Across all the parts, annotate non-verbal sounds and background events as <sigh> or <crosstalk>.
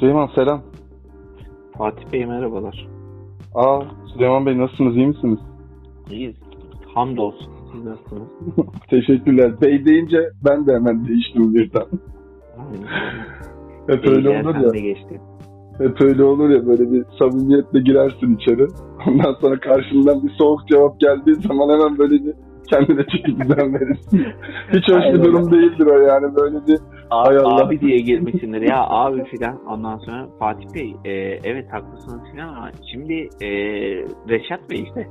Süleyman selam. Fatih Bey merhabalar. Aa Süleyman Bey nasılsınız iyi misiniz? İyiyiz. Hamdolsun. Siz nasılsınız? <laughs> Teşekkürler. Bey deyince ben de hemen değiştim birden. Hep öyle İyiler, olur ya. geçti. Hep öyle olur ya böyle bir samimiyetle girersin içeri. Ondan sonra karşından bir soğuk cevap geldiği zaman hemen böyle bir kendine çeki düzen verirsin. Hiç hoş bir durum değildir o yani böyle bir A- Hay Allah. Abi diye girmişsindir ya abi filan. Ondan sonra Fatih Bey e, evet haklısınız filan ama şimdi e, Reşat Bey işte.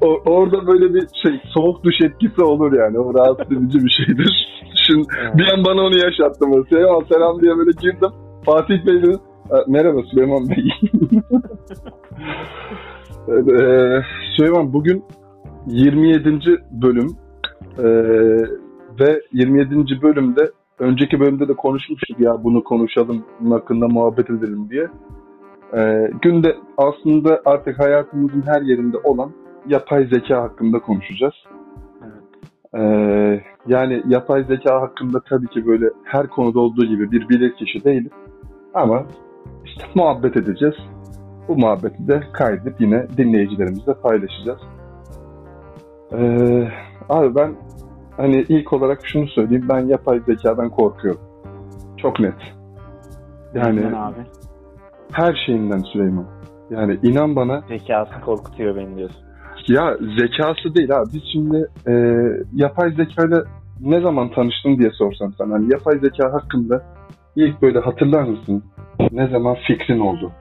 <laughs> o, orada böyle bir şey soğuk duş etkisi olur yani. O rahatsız edici bir şeydir. Şimdi bir an bana onu yaşattım. Süleyman selam diye böyle girdim. Fatih Bey dedi. "E, Merhaba Süleyman Bey. <laughs> Evet, e, Süleyman bugün 27. bölüm E, ve 27. bölümde önceki bölümde de konuşmuştuk ya bunu konuşalım bunun hakkında muhabbet edelim diye. E, günde aslında artık hayatımızın her yerinde olan yapay zeka hakkında konuşacağız. Ee, yani yapay zeka hakkında tabii ki böyle her konuda olduğu gibi bir bilirkişi değiliz. Ama işte muhabbet edeceğiz. Bu muhabbeti de kaydedip yine dinleyicilerimizle paylaşacağız. Ee, abi ben hani ilk olarak şunu söyleyeyim. Ben yapay zekadan korkuyorum. Çok net. Yani Neden abi. her şeyinden Süleyman. Yani inan bana Zekası korkutuyor beni diyorsun. Ya zekası değil abi. Biz şimdi e, yapay zekayla ne zaman tanıştın diye sorsam sana. Hani yapay zeka hakkında ilk böyle hatırlar mısın? Ne zaman fikrin oldu?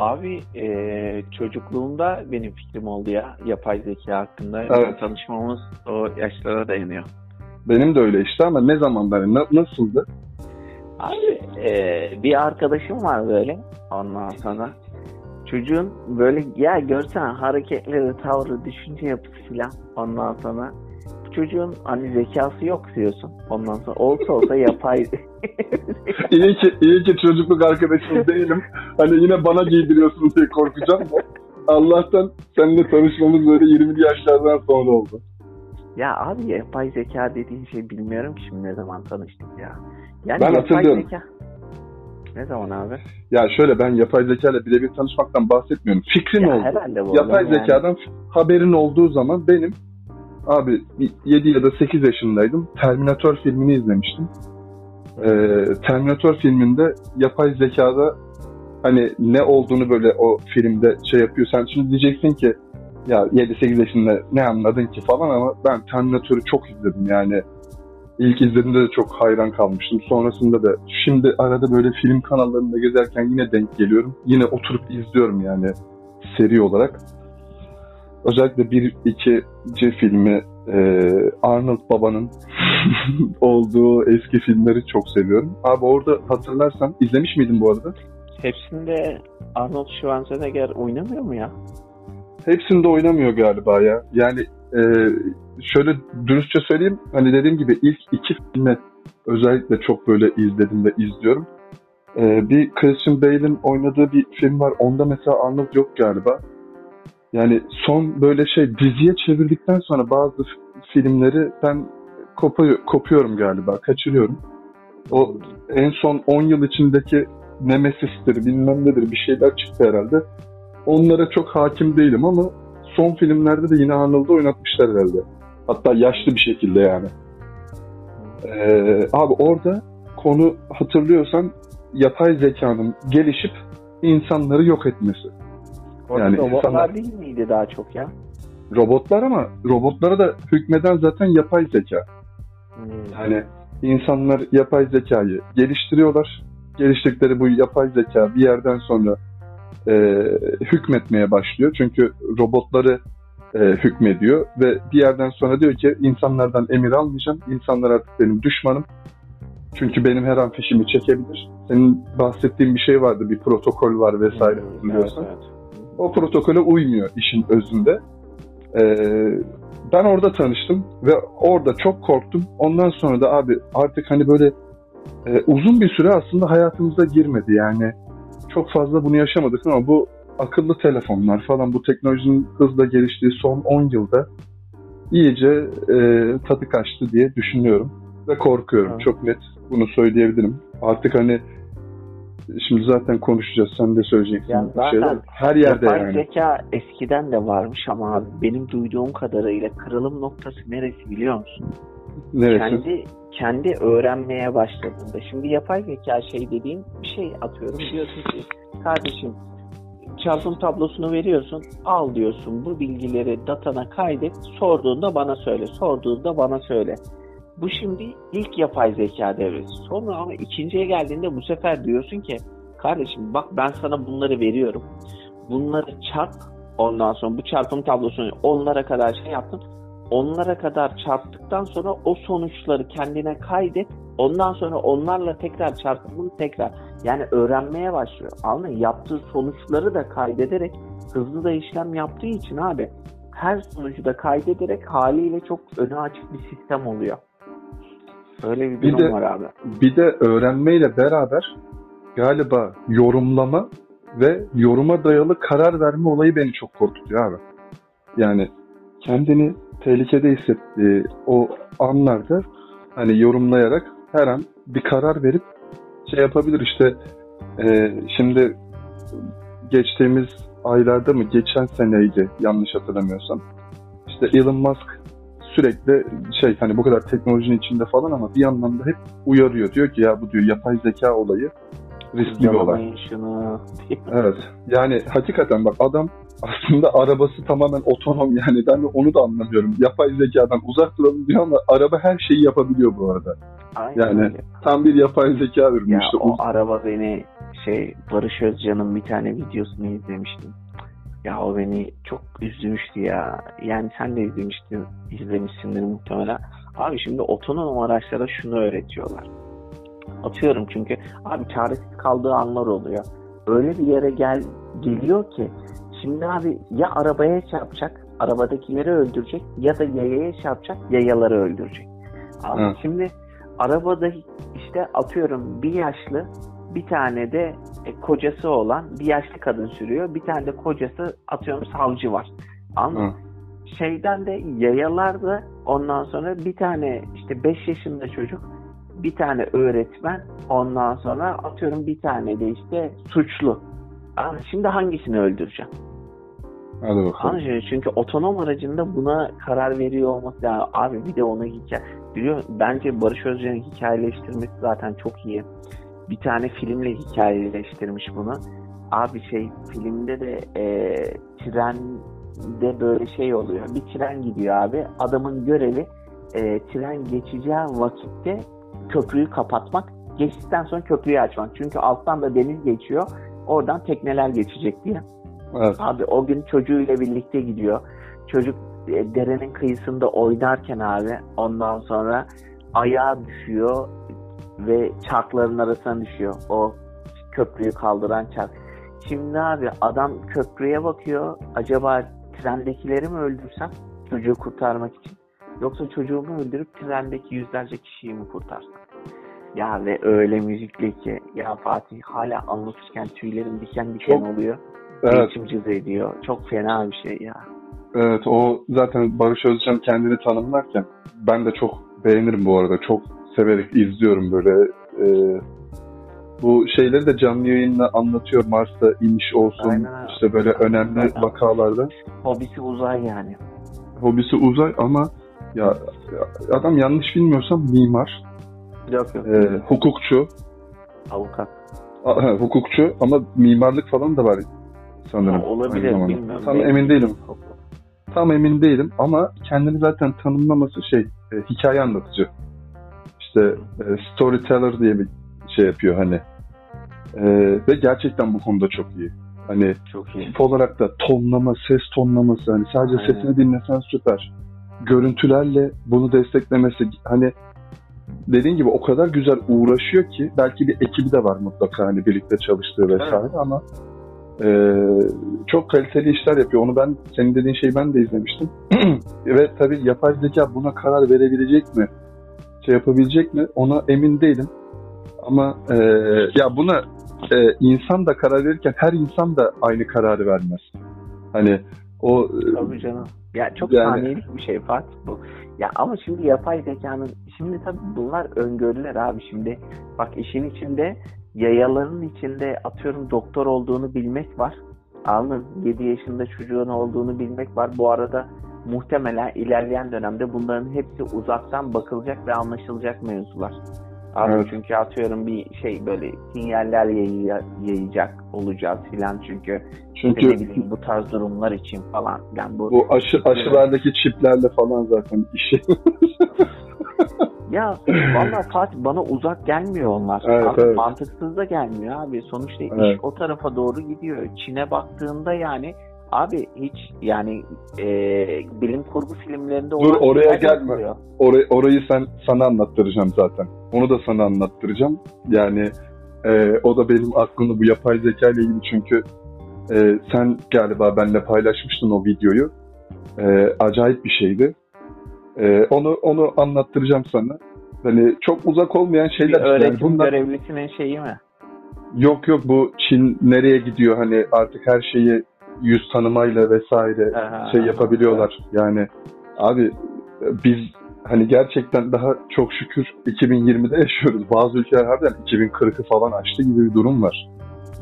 Abi e, çocukluğumda benim fikrim oldu ya yapay zeka hakkında. Evet. Tanışmamız o yaşlara dayanıyor. Benim de öyle işte ama ne zaman hani na- nasıldı? Abi e, bir arkadaşım var böyle ondan sonra çocuğun böyle ya görsen hareketleri, tavrı, düşünce yapısı filan ondan sonra çocuğun hani zekası yok diyorsun. Ondan sonra olsa olsa yapay <laughs> İyi ki iyi ki çocukluk arkadaşım değilim. Hani yine bana giydiriyorsun diye korkacağım da. Allah'tan seninle tanışmamız böyle 20'li yaşlardan sonra oldu. ya abi yapay zeka dediğin şey bilmiyorum ki şimdi ne zaman tanıştık ya. Yani Ben hatırlıyorum. zeka ne zaman abi? Ya şöyle ben yapay zeka ile birebir tanışmaktan bahsetmiyorum. Fikrin Ya oldu. herhalde bu Yapay yani. zekadan haberin olduğu zaman benim abi 7 ya da 8 yaşındaydım. Terminator filmini izlemiştim. Ee, Terminator filminde yapay zekada hani ne olduğunu böyle o filmde şey yapıyor. Sen şimdi diyeceksin ki ya 7-8 yaşında ne anladın ki falan ama ben Terminator'u çok izledim yani. İlk izlediğimde de çok hayran kalmıştım. Sonrasında da şimdi arada böyle film kanallarında gezerken yine denk geliyorum. Yine oturup izliyorum yani seri olarak. Özellikle bir ikinci filmi e, Arnold Baba'nın <laughs> olduğu eski filmleri çok seviyorum. Abi orada hatırlarsan izlemiş miydin bu arada? Hepsinde Arnold Schwarzenegger oynamıyor mu ya? Hepsinde oynamıyor galiba ya. Yani e, şöyle dürüstçe söyleyeyim. Hani dediğim gibi ilk iki filmi özellikle çok böyle izledim ve izliyorum. E, bir Christian Bale'in oynadığı bir film var. Onda mesela Arnold yok galiba. Yani son böyle şey diziye çevirdikten sonra bazı filmleri ben kopuyor, kopuyorum galiba. Kaçırıyorum. O en son 10 yıl içindeki Nemesis'tir bilmem nedir bir şeyler çıktı herhalde. Onlara çok hakim değilim ama son filmlerde de yine Arnold'u oynatmışlar herhalde. Hatta yaşlı bir şekilde yani. Ee, abi orada konu hatırlıyorsan yapay zekanın gelişip insanları yok etmesi. Orada Yani robotlar insanlar- değil miydi daha çok ya? Robotlar ama robotlara da hükmeden zaten yapay zeka. Yani insanlar yapay zekayı geliştiriyorlar. Geliştirdikleri bu yapay zeka bir yerden sonra e, hükmetmeye başlıyor. Çünkü robotları e, hükmediyor ve bir yerden sonra diyor ki insanlardan emir almayacağım. İnsanlar artık benim düşmanım. Çünkü benim her an fişimi çekebilir. Senin bahsettiğin bir şey vardı, bir protokol var vesaire Hmm, hatırlıyorsan. Evet, evet. O protokole uymuyor işin özünde. Ee, ben orada tanıştım ve orada çok korktum. Ondan sonra da abi artık hani böyle e, uzun bir süre aslında hayatımıza girmedi. Yani çok fazla bunu yaşamadık ama bu akıllı telefonlar falan bu teknolojinin hızla geliştiği son 10 yılda iyice e, tadı kaçtı diye düşünüyorum. ve korkuyorum. Ha. Çok net bunu söyleyebilirim. Artık hani şimdi zaten konuşacağız. Sen de söyleyeceksin Ya bir zaten şeyler. Her yerde Yapay yani. zeka eskiden de varmış ama abi benim duyduğum kadarıyla kırılım noktası neresi biliyor musun? Neresi? Kendi kendi öğrenmeye başladığında. Şimdi yapay zeka şey dediğin bir şey atıyorum. Diyorsun ki kardeşim çarpım tablosunu veriyorsun. Al diyorsun bu bilgileri datana kaydet. Sorduğunda bana söyle. Sorduğunda bana söyle. Bu şimdi ilk yapay zeka devresi. Sonra ama ikinciye geldiğinde bu sefer diyorsun ki kardeşim bak ben sana bunları veriyorum. Bunları çarp. Ondan sonra bu çarpım tablosunu onlara kadar şey yaptın. Onlara kadar çarptıktan sonra o sonuçları kendine kaydet. Ondan sonra onlarla tekrar çarpımını tekrar yani öğrenmeye başlıyor. Anladın? Yaptığı sonuçları da kaydederek hızlı da işlem yaptığı için abi her sonucu da kaydederek haliyle çok önü açık bir sistem oluyor. Öyle bir Bir durum de- var abi. Bir de öğrenmeyle beraber galiba yorumlama ve yoruma dayalı karar verme olayı beni çok korkutuyor abi. Yani kendini tehlikede hissettiği o anlarda hani yorumlayarak her an bir karar verip şey yapabilir işte e, şimdi geçtiğimiz aylarda mı geçen seneydi yanlış hatırlamıyorsam işte Elon Musk sürekli şey hani bu kadar teknolojinin içinde falan ama bir yandan da hep uyarıyor. Diyor ki ya bu diyor yapay zeka olayı riskli bir olay. <laughs> Evet. Yani hakikaten bak adam aslında arabası tamamen otonom yani ben de onu da anlamıyorum. Yapay zekadan uzak duralım diyor ama araba her şeyi yapabiliyor bu arada. Aynen Yani öyle. Tam bir yapay zeka ürünü Ya işte. o Uz- araba beni şey Barış Özcan'ın bir tane videosunu izlemiştim. Ya o beni çok üzmüştü ya. Yani sen de izlemiştin, izlemişsindir muhtemelen. Abi şimdi otonom araçlara şunu öğretiyorlar. Atıyorum çünkü abi çaresiz kaldığı anlar oluyor. Öyle bir yere gel geliyor ki şimdi abi ya arabaya çarpacak, arabadakileri öldürecek ya da yayaya çarpacak, yayaları öldürecek. Abi Evet. şimdi arabada işte atıyorum bir yaşlı bir tane de e, kocası olan bir yaşlı kadın sürüyor. Bir tane de kocası atıyorum savcı var. Anladın mı? Şeyden de yayalarda ondan sonra bir tane işte 5 yaşında çocuk bir tane öğretmen ondan sonra atıyorum bir tane de işte suçlu. Anladın? Şimdi hangisini öldüreceğim? Hadi bakalım. Anladın? Çünkü otonom aracında buna karar veriyor olması lazım. Abi bir de onu hikaye... Biliyor bence Barış Özcan'ın hikayeleştirmesi zaten çok iyi. Bir tane filmle hikayeleştirmiş bunu. Abi şey filmde de e, trende böyle şey oluyor. Bir tren gidiyor abi. Adamın görevi e, tren geçeceği vakitte köprüyü kapatmak. Geçtikten sonra köprüyü açmak. Çünkü alttan da deniz geçiyor. Oradan tekneler geçecek diye. Evet. Abi o gün çocuğuyla birlikte gidiyor. Çocuk e, derenin kıyısında oynarken abi ondan sonra ayağa düşüyor ve çarkların arasına düşüyor. O köprüyü kaldıran çark. Şimdi abi adam köprüye bakıyor. Acaba trendekileri mi öldürsem çocuğu kurtarmak için? Yoksa çocuğumu öldürüp trendeki yüzlerce kişiyi mi kurtarsam? Ya ve öyle müzikli ki ya Fatih hala anlatırken tüylerim diken diken Çok- oluyor. Evet. İçim cız ediyor. Çok fena bir şey ya. Evet o zaten Barış Özcan kendini tanımlarken ben de çok beğenirim bu arada. Çok severek izliyorum böyle. e, bu şeyleri de canlı yayınla anlatıyor. Mars'ta iniş olsun. Aynen. işte böyle önemli Aynen. vakalarda. Hobisi uzay yani. Hobisi uzay ama ya adam yanlış bilmiyorsam mimar, Yok yok. e, hukukçu, Avukat. a- ha, hukukçu ama mimarlık falan da var sanırım. Ha, olabilir, bilmiyorum. Tam emin değilim. Tam emin değilim ama kendini zaten tanımlaması şey e, hikaye anlatıcı. İşte e, storyteller diye bir şey yapıyor hani. E, ve gerçekten bu konuda çok iyi. Hani Çok iyi. tip olarak da tonlama, ses tonlaması hani sadece Aynen. sesini dinlesen süper. Görüntülerle bunu desteklemesi hani dediğin gibi o kadar güzel uğraşıyor ki belki bir ekibi de var mutlaka hani birlikte çalıştığı vesaire ama e, çok kaliteli işler yapıyor. Onu ben senin dediğin şeyi ben de izlemiştim. <clears throat> Ve tabii yapay zeka buna karar verebilecek mi? Şey yapabilecek mi? Ona emin değilim. Ama e, ya buna e, insan da karar verirken her insan da aynı kararı vermez. Hani O Tabii canım. Ya çok Yani- saniyelik bir şey Fatih bu. Ya ama şimdi yapay zekanın şimdi tabii bunlar öngörüler abi şimdi. Bak işin içinde yayaların içinde atıyorum doktor olduğunu bilmek var. Anladın? 7 yaşında çocuğun olduğunu bilmek var. Bu arada muhtemelen ilerleyen dönemde bunların hepsi uzaktan bakılacak ve anlaşılacak mevzular. Abi Evet. çünkü atıyorum bir şey böyle sinyaller yayı- yayacak olacağız filan çünkü çünkü bileyim bu tarz durumlar için falan. Yani bu, bu aşı aşılardaki çiplerle falan zaten işi. ya valla Fatih bana uzak gelmiyor onlar. Evet, abi, evet. Mantıksız da gelmiyor abi. Sonuçta Evet. iş o tarafa doğru gidiyor. Çin'e baktığında yani abi hiç yani e, bilim kurgu filmlerinde Dur, oraya gelme. yapılıyor. Orayı, orayı sen sana anlattıracağım zaten. Onu da sana anlattıracağım. Yani e, o da benim aklımda bu yapay zeka ile ilgili çünkü e, sen galiba benimle paylaşmıştın o videoyu. E, acayip bir şeydi. E, onu onu anlattıracağım sana. Hani çok uzak olmayan Bir şeyler. yani öğretim bunlar görevlisinin şeyi mi? yok yok bu Çin nereye gidiyor hani artık her şeyi yüz tanımayla vesaire Aha. şey yapabiliyorlar. Yani abi biz hani gerçekten daha çok şükür 2020'de yaşıyoruz. Bazı ülkeler harbiden 2040'ı falan aştı gibi bir durum var.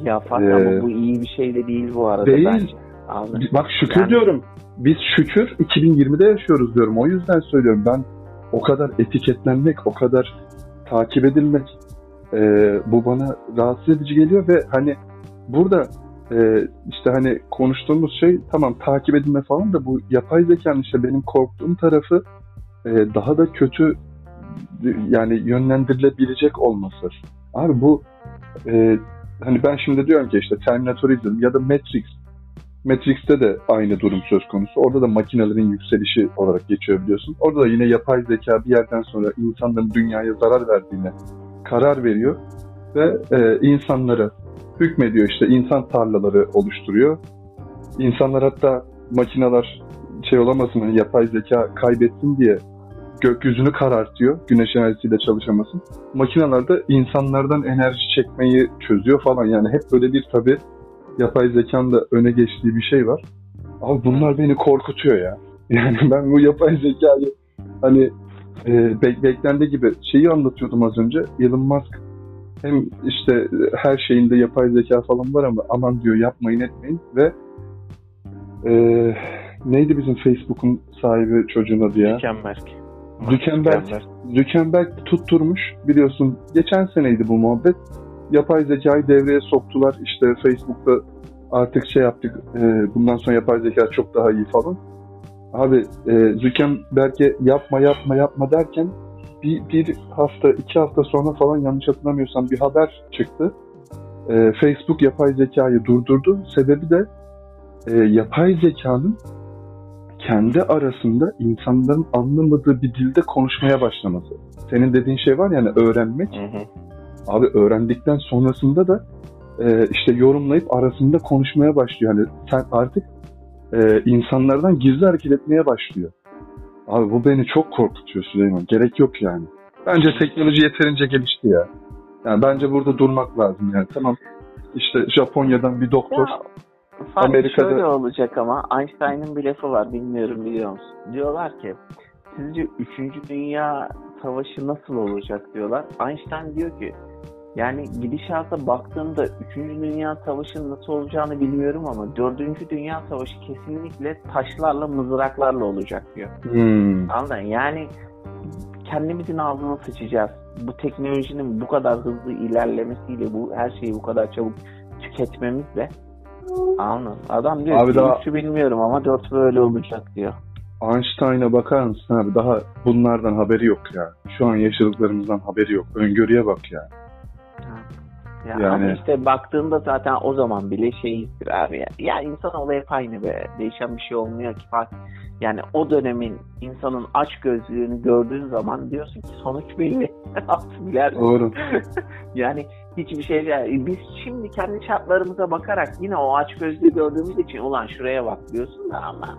Ya Fatih Ee, ama bu iyi bir şey de değil bu arada değil. bence. Anladın? Bak şükür Yani- diyorum. Biz şükür 2020'de yaşıyoruz diyorum. O yüzden söylüyorum. Ben o kadar etiketlenmek, o kadar takip edilmek e, bu bana rahatsız edici geliyor ve hani burada e, işte hani konuştuğumuz şey tamam takip edilme falan da bu yapay zekanın işte benim korktuğum tarafı e, daha da kötü yani yönlendirilebilecek olması. Abi bu e, hani ben şimdi diyorum ki işte Terminator izledim ya da Matrix Matrix'te de aynı durum söz konusu. Orada da makinelerin yükselişi olarak geçiyor biliyorsun. Orada da yine yapay zeka bir yerden sonra insanların dünyaya zarar verdiğine karar veriyor ve e, insanlara hükmediyor işte insan tarlaları oluşturuyor. İnsanlar hatta makineler şey olamasın hani yapay zeka kaybetsin diye gökyüzünü karartıyor güneş enerjisiyle çalışamasın. Makineler de insanlardan enerji çekmeyi çözüyor falan yani hep böyle bir tabi yapay zekanın da öne geçtiği bir şey var. Abi bunlar beni korkutuyor ya. <laughs> Yani ben bu yapay zekayı hani e, beklendiği gibi şeyi anlatıyordum az önce. Elon Musk hem işte her şeyinde yapay zeka falan var ama aman diyor yapmayın etmeyin ve e, neydi bizim Facebook'un sahibi çocuğun adı ya? Mükemmel. Zuckerberg. Zuckerberg tutturmuş biliyorsun geçen seneydi bu muhabbet. Yapay zekayı devreye soktular işte Facebook'ta artık şey yaptık e, bundan sonra yapay zeka çok daha iyi falan. Abi e, Zuckerberg'e yapma yapma yapma derken bir, bir hafta iki hafta sonra falan yanlış hatırlamıyorsam bir haber çıktı. E, Facebook yapay zekayı durdurdu. Sebebi de e, yapay zekanın kendi arasında insanların anlamadığı bir dilde konuşmaya başlaması. Senin dediğin şey var yani öğrenmek. Hı hı. Abi öğrendikten sonrasında da e, işte yorumlayıp arasında konuşmaya başlıyor. Yani sen artık e, insanlardan gizli hareket etmeye başlıyor. Abi bu beni çok korkutuyor Süleyman. Gerek yok yani. Bence teknoloji yeterince gelişti ya. Yani bence burada durmak lazım yani. Tamam işte Japonya'dan bir doktor Ya, Amerika'da- şöyle olacak ama Einstein'ın bir lafı var bilmiyorum biliyor musun? Diyorlar ki sizce 3. Dünya Savaşı nasıl olacak diyorlar. Einstein diyor ki yani gidişata baktığımda 3. Dünya Savaşı'nın nasıl olacağını bilmiyorum ama 4. Dünya Savaşı kesinlikle taşlarla mızraklarla olacak diyor. hmm, Anladın? Yani kendimizin ağzına sıçacağız. Bu teknolojinin bu kadar hızlı ilerlemesiyle bu her şeyi bu kadar çabuk tüketmemizle Anladın? Adam diyor Abi ki daha- bilmiyorum ama dört böyle olacak diyor. Einstein'a bakar mısın abi? Daha bunlardan haberi yok ya. Şu an yaşadıklarımızdan haberi yok. Öngörüye bak ya. Ya Yani- Ama işte baktığında zaten o zaman bile şeyizdir abi ya. Ya insan hep aynı be. Değişen bir şey olmuyor ki Fatih. Yani o dönemin insanın aç gözlüğünü gördüğün zaman diyorsun ki sonuç belli. <laughs> Biler? Doğru. <laughs> yani hiçbir şey değil. Biz şimdi kendi şartlarımıza bakarak yine o aç gözlüğü gördüğümüz için ulan şuraya bak diyorsun da ama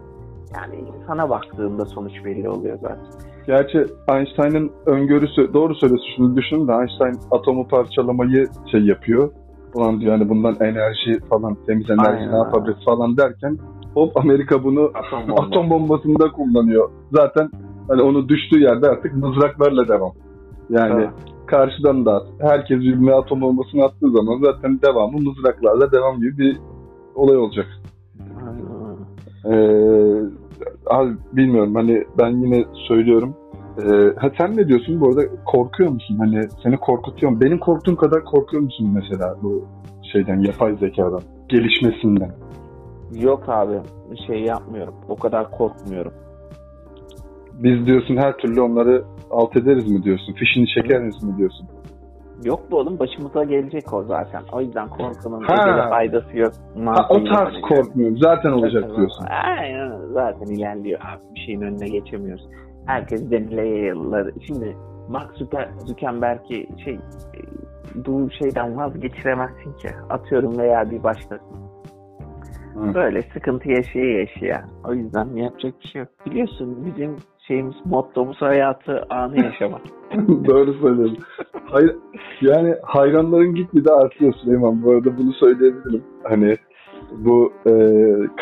yani insana baktığında sonuç belli oluyor zaten. Gerçi Einstein'ın öngörüsü doğru söylüyorsun. Şimdi düşün de Einstein atomu parçalamayı şey yapıyor. Ulan diyor hani bundan enerji falan temiz enerji Aynen. ne yapabiliriz falan derken Hop Amerika bunu Atom <laughs> bombası. atom bombasında kullanıyor. Zaten hani onu düştüğü yerde artık mızraklarla devam. Yani Ha. karşıdan da. Herkes birbirine atom bombasını attığı zaman zaten devamı mızraklarla devam gibi bir olay olacak. Aynen. Ee, abi bilmiyorum hani ben yine söylüyorum. Ee, ha sen ne diyorsun bu arada korkuyor musun? Hani seni korkutuyor mu? Benim korktuğum kadar korkuyor musun mesela bu şeyden yapay zekadan gelişmesinden? Yok abi şey yapmıyorum. O kadar korkmuyorum. Biz diyorsun her türlü onları alt ederiz mi diyorsun? Fişini çekeriz mi diyorsun? Yok be oğlum başımıza gelecek o zaten. O yüzden korkunun Ha. faydası yok. Ha, o tarz korkmuyorum. Zaten olacak diyorsun. Aynen zaten ilerliyor abi. Bir şeyin önüne geçemiyoruz. Herkes denile yayılır. Şimdi Mark Zucker, Zuckerberg'i şey e, bu şeyden vazgeçiremezsin ki. Atıyorum veya bir başkası. Hı. Böyle sıkıntı yaşaya yaşaya. O yüzden yapacak bir şey yok. Biliyorsun bizim şeyimiz mottomuz hayatı anı yaşamak. <laughs> Doğru söylüyorsun. Hayır, yani hayranların gitgide artıyor Süleyman. Bu arada bunu söyleyebilirim. Hani bu e,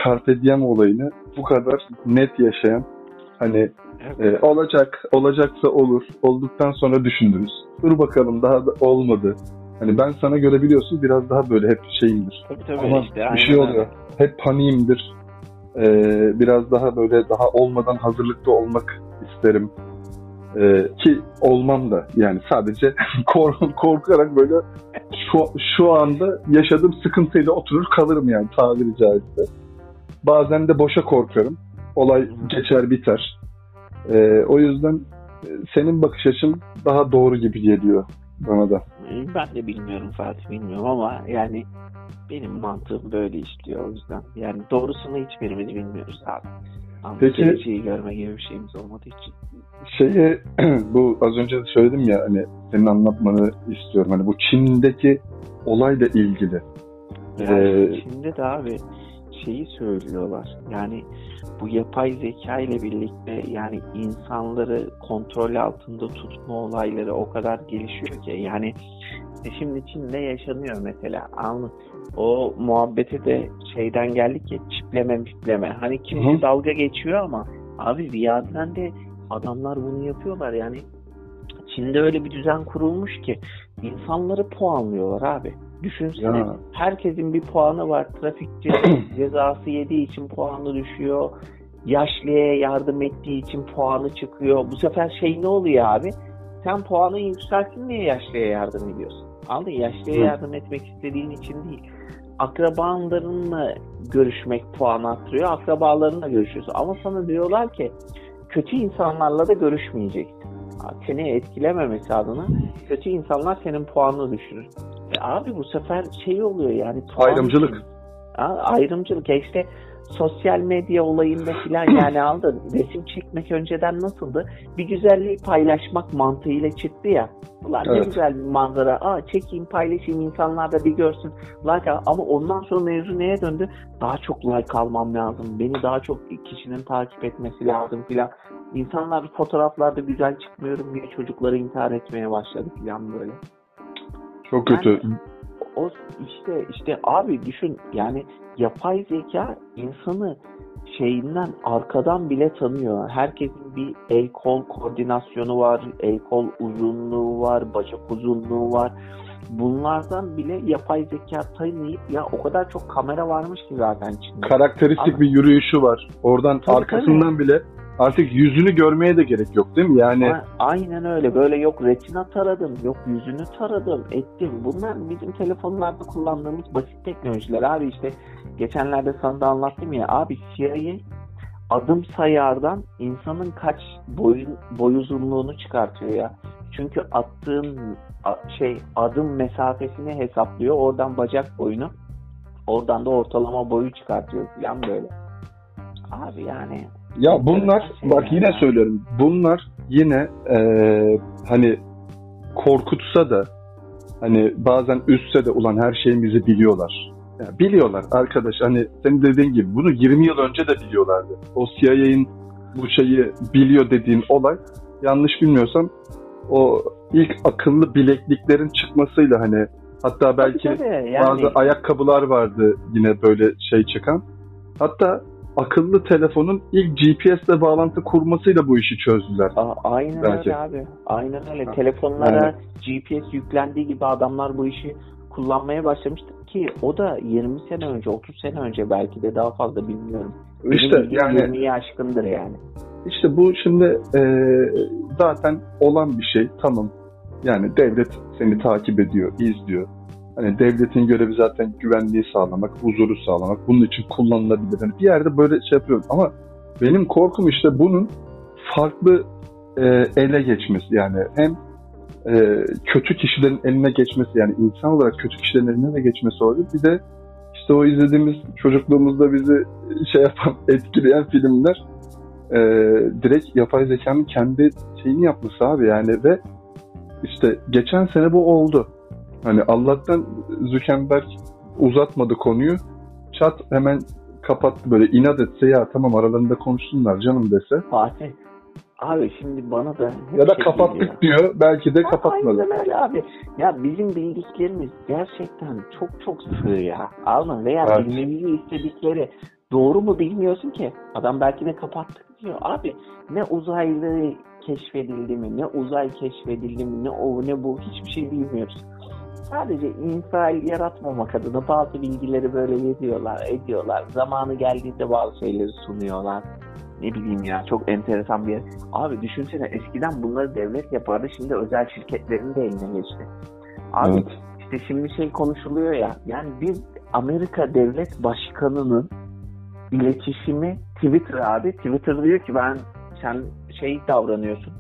Carpe Diem olayını bu kadar net yaşayan hani e, olacak, olacaksa olur. Olduktan sonra düşünürüz. Dur bakalım daha da olmadı. Hani ben sana göre biliyorsun biraz daha böyle hep şeyimdir. Tabii tabii Ama işte. bir şey oluyor. öyle. Hep paniğimdir. Ee, biraz daha böyle daha olmadan hazırlıklı olmak isterim. Ee, ki olmam da yani sadece <laughs> kork- korkarak böyle şu, şu anda yaşadığım sıkıntıyla oturur kalırım yani tabiri caizse. Bazen de boşa korkarım. Olay geçer biter. Ee, o yüzden e, senin bakış açın daha doğru gibi geliyor bana da. Ben de bilmiyorum Fatih bilmiyorum ama yani benim mantığım böyle işliyor o yüzden. Yani doğrusunu hiçbirimiz bilmiyoruz abi. Ama Peki- geleceği görme gibi bir şeyimiz olmadığı için. Şeyi <clears throat> bu az önce de söyledim ya hani senin anlatmanı istiyorum. Hani bu Çin'deki olayla ilgili. Yani Ee, şimdi de abi şeyi söylüyorlar. Yani bu yapay zeka ile birlikte yani insanları kontrol altında tutma olayları o kadar gelişiyor ki. Yani e şimdi Çin'de yaşanıyor mesela. Anladın o muhabbete de şeyden geldik ya çipleme mipleme. Hani kimse dalga geçiyor ama abi ziyaden de adamlar bunu yapıyorlar. Yani Çin'de öyle bir düzen kurulmuş ki insanları puanlıyorlar abi. Düşünsene Ya. herkesin bir puanı var. Trafik ce- <clears throat> cezası yediği için puanı düşüyor. Yaşlıya yardım ettiği için puanı çıkıyor. Bu sefer şey ne oluyor abi? Sen puanın yükselsin diye yaşlıya yardım ediyorsun. Anladın? Yaşlıya Hı. yardım etmek istediğin için değil. Akrabalarınla görüşmek puan arttırıyor. Akrabalarınla görüşüyorsun. Ama sana diyorlar ki kötü insanlarla da görüşmeyeceksin. Seni etkilememesi adına kötü insanlar senin puanını düşürür. E abi bu sefer şey oluyor yani Ayrımcılık. Ha, ayrımcılık. Ya işte sosyal medya olayında filan <clears throat> yani aldın. Resim çekmek önceden nasıldı? Bir güzelliği paylaşmak mantığıyla çıktı ya. Ulan ne Evet. güzel bir manzara. Aa çekeyim paylaşayım insanlar da bir görsün. Like al- ama ondan sonra mevzu neye döndü? Daha çok like almam lazım. Beni daha çok kişinin takip etmesi lazım filan. İnsanlar fotoğraflarda güzel çıkmıyorum diye çocukları intihar etmeye başladı filan böyle. Çok kötü. O işte işte abi düşün yani yapay zeka insanı şeyinden arkadan bile tanıyor. Herkesin bir el kol koordinasyonu var, el kol uzunluğu var, bacak uzunluğu var. Bunlardan bile yapay zeka tanıyıp ya o kadar çok kamera varmış ki zaten içinde. Karakteristik Ama- bir yürüyüşü var. Oradan Tabii, arkasından bile artık yüzünü görmeye de gerek yok değil mi? Yani Aynen öyle. Böyle yok retina taradım, yok yüzünü taradım, ettim. Bunlar bizim telefonlarda kullandığımız basit teknolojiler. Abi işte geçenlerde sana da anlattım ya. Abi CIA adım sayardan insanın kaç boy, boy uzunluğunu çıkartıyor ya. Çünkü attığın şey adım mesafesini hesaplıyor. Oradan bacak boyunu, oradan da ortalama boyu çıkartıyor falan böyle. Abi yani Ya bunlar bak yani. yine söylüyorum. Bunlar yine eee, hani korkutsa da hani bazen üstse de ulan her şeyimizi biliyorlar. Ya biliyorlar arkadaş hani senin dediğin gibi bunu 20 yıl önce de biliyorlardı. O CIA'in bu şeyi biliyor dediğin olay yanlış bilmiyorsam o ilk akıllı bilekliklerin çıkmasıyla hani hatta belki Tabii tabii, yani- bazı ayakkabılar vardı yine böyle şey çıkan. Hatta akıllı telefonun ilk GPS'le bağlantı kurmasıyla bu işi çözdüler. A- aynen Belki. öyle abi. Aynen öyle. Telefonlara GPS yüklendiği gibi adamlar bu işi kullanmaya başlamıştı ki o da 20 sene önce, 30 sene önce belki de daha fazla bilmiyorum. İşte yani 20'yi aşkındır yani. işte bu şimdi e, zaten olan bir şey tamam. Yani devlet seni takip ediyor, izliyor. Hani devletin görevi zaten güvenliği sağlamak, huzuru sağlamak. Bunun için kullanılabilir. Hani bir yerde böyle şey yapıyorum ama benim korkum işte bunun farklı e, ele geçmesi yani hem e, kötü kişilerin eline geçmesi yani insan olarak kötü kişilerin eline de geçmesi olabilir. Bir de işte o izlediğimiz çocukluğumuzda bizi şey yapan, <laughs> etkileyen filmler e, direkt yapay zekanın kendi şeyini yapması abi yani ve işte geçen sene bu oldu. Hani Allah'tan Zuckerberg uzatmadı konuyu. Chat hemen kapattı böyle inat etse ya tamam aralarında konuşsunlar canım dese. Fatih abi şimdi bana da Ya da şey kapattık geliyor. diyor. Belki de kapatmadı. Aynen öyle abi. Ya bizim bildiklerimiz gerçekten çok çok sığ ya. Mı? Veya Evet. bilmemizi istedikleri doğru mu bilmiyorsun ki. Adam belki de kapattık diyor. Abi ne uzaylı keşfedildi mi, ne uzay keşfedildi mi, ne o ne bu hiçbir şey bilmiyoruz. Sadece infial yaratmamak adına bazı bilgileri böyle veriyorlar, ediyorlar. Zamanı geldiğinde bazı şeyleri sunuyorlar. Ne bileyim ya çok enteresan bir yer. Abi düşünsene eskiden bunları devlet yapardı şimdi özel şirketlerin de eline geçti. Abi Evet. işte şimdi şey konuşuluyor ya yani bir Amerika devlet başkanının iletişimi Twitter abi. Twitter diyor ki ben sen şey davranıyorsun.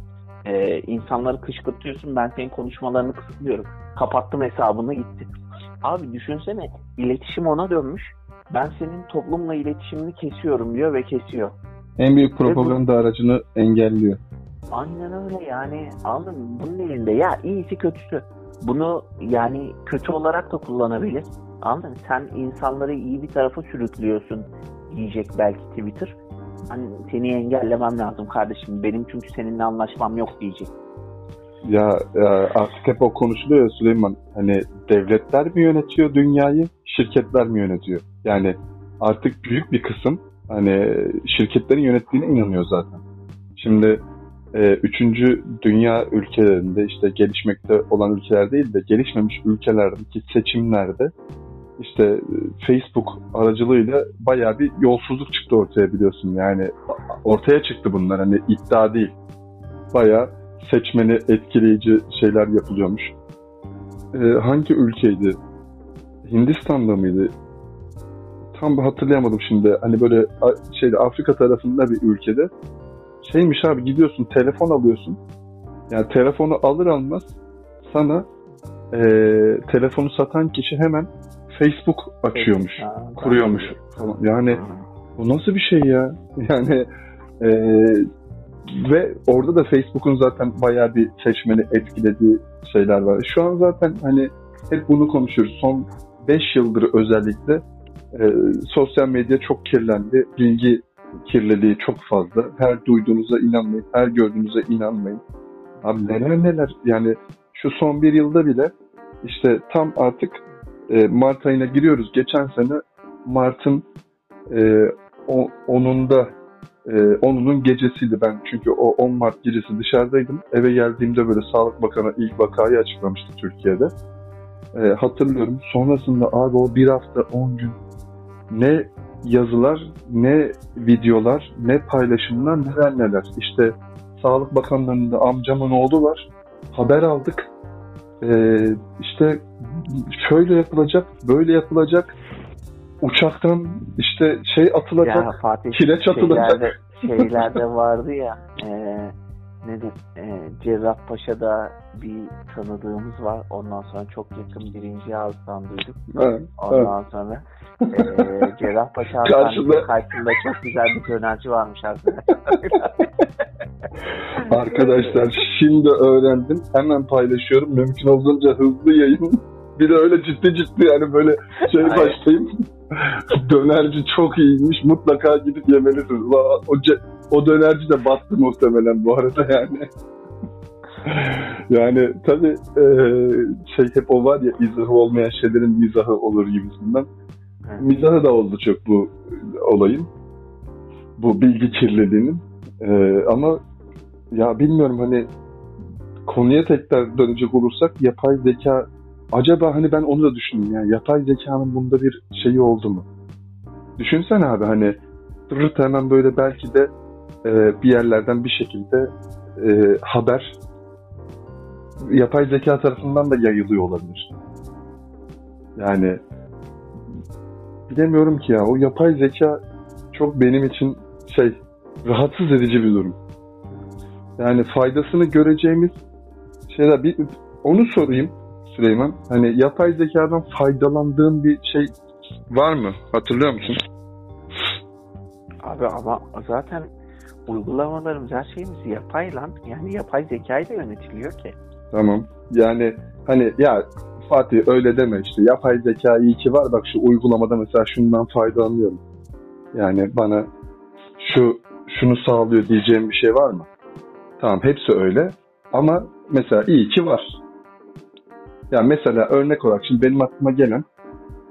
e, insanları kışkırtıyorsun ben senin konuşmalarını kısıtlıyorum. Kapattım hesabını gitti. Abi düşünsene iletişim ona dönmüş. Ben senin toplumla iletişimini kesiyorum diyor ve kesiyor. En büyük propaganda aracını engelliyor. Aynen öyle yani anladın mı? Bunun elinde ya iyisi kötüsü. Bunu yani kötü olarak da kullanabilir. Anladın mı? Sen insanları iyi bir tarafa sürüklüyorsun diyecek belki Twitter. Hani seni engellemem lazım kardeşim. Benim çünkü seninle anlaşmam yok diyecek. Ya, ya artık hep o konuşuluyor ya Süleyman. Hani devletler mi yönetiyor dünyayı, şirketler mi yönetiyor? Yani artık büyük bir kısım hani şirketlerin yönettiğine inanıyor zaten. Şimdi e, üçüncü dünya ülkelerinde işte gelişmekte olan ülkeler değil de gelişmemiş ülkelerdeki seçimlerde işte e, Facebook aracılığıyla bayağı bir yolsuzluk çıktı ortaya biliyorsun. Yani ortaya çıktı bunlar hani iddia değil. Bayağı seçmeni etkileyici şeyler yapılıyormuş. Ee, hangi ülkeydi? Hindistan'da mıydı? Tam hatırlayamadım şimdi. Hani böyle şeyde Afrika tarafında bir ülkede şeymiş abi gidiyorsun telefon alıyorsun. Yani telefonu alır almaz sana e, telefonu satan kişi hemen Facebook açıyormuş, Ha, kuruyormuş. Yani bu nasıl bir şey ya? <laughs> Yani e, ve orada da Facebook'un zaten bayağı bir seçmeni etkilediği şeyler var. Şu an zaten hani hep bunu konuşuyoruz. Son 5 yıldır özellikle e, sosyal medya çok kirlendi. Bilgi kirliliği çok fazla. Her duyduğunuza inanmayın, her gördüğünüze inanmayın. Abi neler neler yani şu son bir yılda bile işte tam artık e, Mart ayına giriyoruz. Geçen sene Mart'ın e, onunda e, onunun gecesiydi ben. Çünkü o 10 Mart gecesi dışarıdaydım. Eve geldiğimde böyle Sağlık Bakanı ilk vakayı açıklamıştı Türkiye'de. E, hatırlıyorum. Sonrasında abi o bir hafta 10 gün ne yazılar, ne videolar, ne paylaşımlar, neler neler. İşte Sağlık Bakanlarında amcamın oğlu var. Haber aldık. E, işte şöyle yapılacak, böyle yapılacak. Uçaktan işte şey atılacak. Ya Fatih kireç atılacak. şeylerde, <laughs> şeylerde vardı ya e, nedir e, Cerrahpaşa'da bir tanıdığımız var. Ondan sonra çok yakın birinci ağızdan duyduk. Ha, Ondan sonra e, <laughs> Cerrahpaşa Hastanesi karşısında çok güzel bir dönerci varmış arkadaşlar. <laughs> Arkadaşlar şimdi öğrendim. Hemen paylaşıyorum. Mümkün olduğunca hızlı yayın. Bir de öyle ciddi ciddi yani böyle şey başlayayım. <laughs> dönerci çok iyiymiş. Mutlaka gidip yemelisiniz. O, o dönerci de battı muhtemelen bu arada yani. <laughs> yani tabii e, şey hep o var ya izahı olmayan şeylerin mizahı olur gibisinden. Evet. Mizahı da oldu çok bu olayın. bu bilgi kirliliğinin. E, ama ya bilmiyorum hani konuya tekrar dönecek olursak yapay zeka acaba hani ben onu da düşündüm yani yapay zekanın bunda bir şeyi oldu mu? Düşünsene abi hani rırt hemen böyle belki de e, bir yerlerden bir şekilde e, haber yapay zeka tarafından da yayılıyor olabilir. Yani bilemiyorum ki ya o yapay zeka çok benim için şey rahatsız edici bir durum. Yani faydasını göreceğimiz şeyler bir onu sorayım Süleyman. Hani yapay zekadan faydalandığın bir şey var mı? Hatırlıyor musun? Abi ama zaten uygulamalarımız her şeyimiz yapay lan. Yani yapay zekayla yönetiliyor ki. Tamam. Yani hani ya Fatih öyle deme işte yapay zeka iyi ki var bak şu uygulamada mesela şundan faydalanıyorum. Yani bana şu şunu sağlıyor diyeceğim bir şey var mı? Tamam hepsi öyle ama mesela iyi ki var. Yani mesela örnek olarak şimdi benim aklıma gelen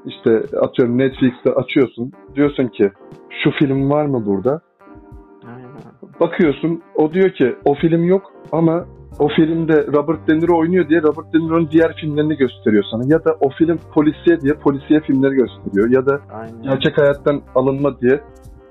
işte atıyorum Netflix'te açıyorsun diyorsun ki şu film var mı burada? Bakıyorsun o diyor ki o film yok ama o filmde Robert De Niro oynuyor diye Robert De Niro'nun diğer filmlerini gösteriyor sana. Ya da o film polisiye diye polisiye filmleri gösteriyor. Ya da Aynen. gerçek hayattan alınma diye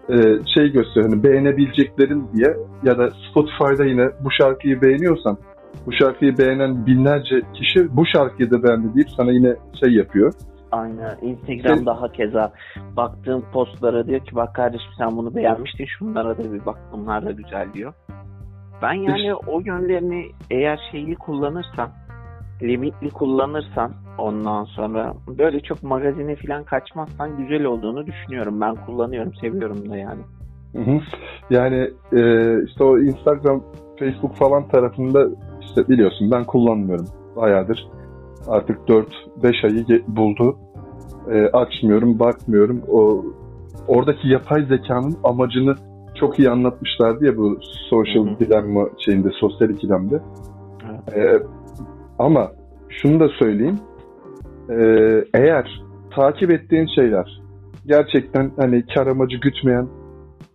e, şey gösteriyor. Hani beğenebileceklerin diye ya da Spotify'da yine bu şarkıyı beğeniyorsan bu şarkıyı beğenen binlerce kişi bu şarkıyı da beğendi deyip sana yine şey yapıyor. Aynen. Instagram daha keza baktığım postlara diyor ki bak kardeşim sen bunu beğenmiştin şunlara da bir bak bunlar da güzel diyor. Ben yani o yönlerini eğer şeyli kullanırsan limitli kullanırsan ondan sonra böyle çok magazine falan kaçmazsan güzel olduğunu düşünüyorum. Ben kullanıyorum, seviyorum da yani. Hı hı. Yani e, işte o Instagram, Facebook falan tarafında işte biliyorsun ben kullanmıyorum bayağıdır. Artık 4-5 ayı buldu. E, açmıyorum, bakmıyorum. O oradaki yapay zekanın amacını çok iyi anlatmışlardı ya bu social Hı-hı. dilemma şeyinde, sosyal ikilemde. Ee, ama şunu da söyleyeyim. Ee, eğer takip ettiğin şeyler gerçekten hani kar amacı gütmeyen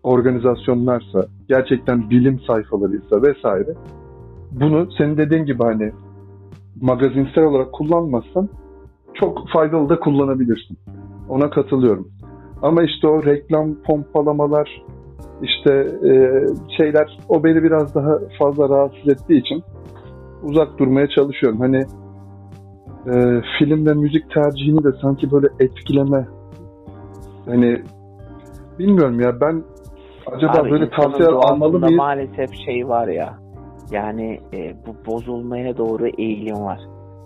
organizasyonlarsa, gerçekten bilim sayfalarıysa vesaire bunu senin dediğin gibi hani magazinsel olarak kullanmazsan çok faydalı da kullanabilirsin. Ona katılıyorum. Ama işte o reklam pompalamalar, işte e, şeyler o beni biraz daha fazla rahatsız ettiği için uzak durmaya çalışıyorum. Hani e, film ve müzik tercihini de sanki böyle etkileme hani bilmiyorum ya ben acaba Abi, böyle tavsiyeler almalı mıyız? Maalesef şey var ya yani e, bu bozulmaya doğru eğilim var.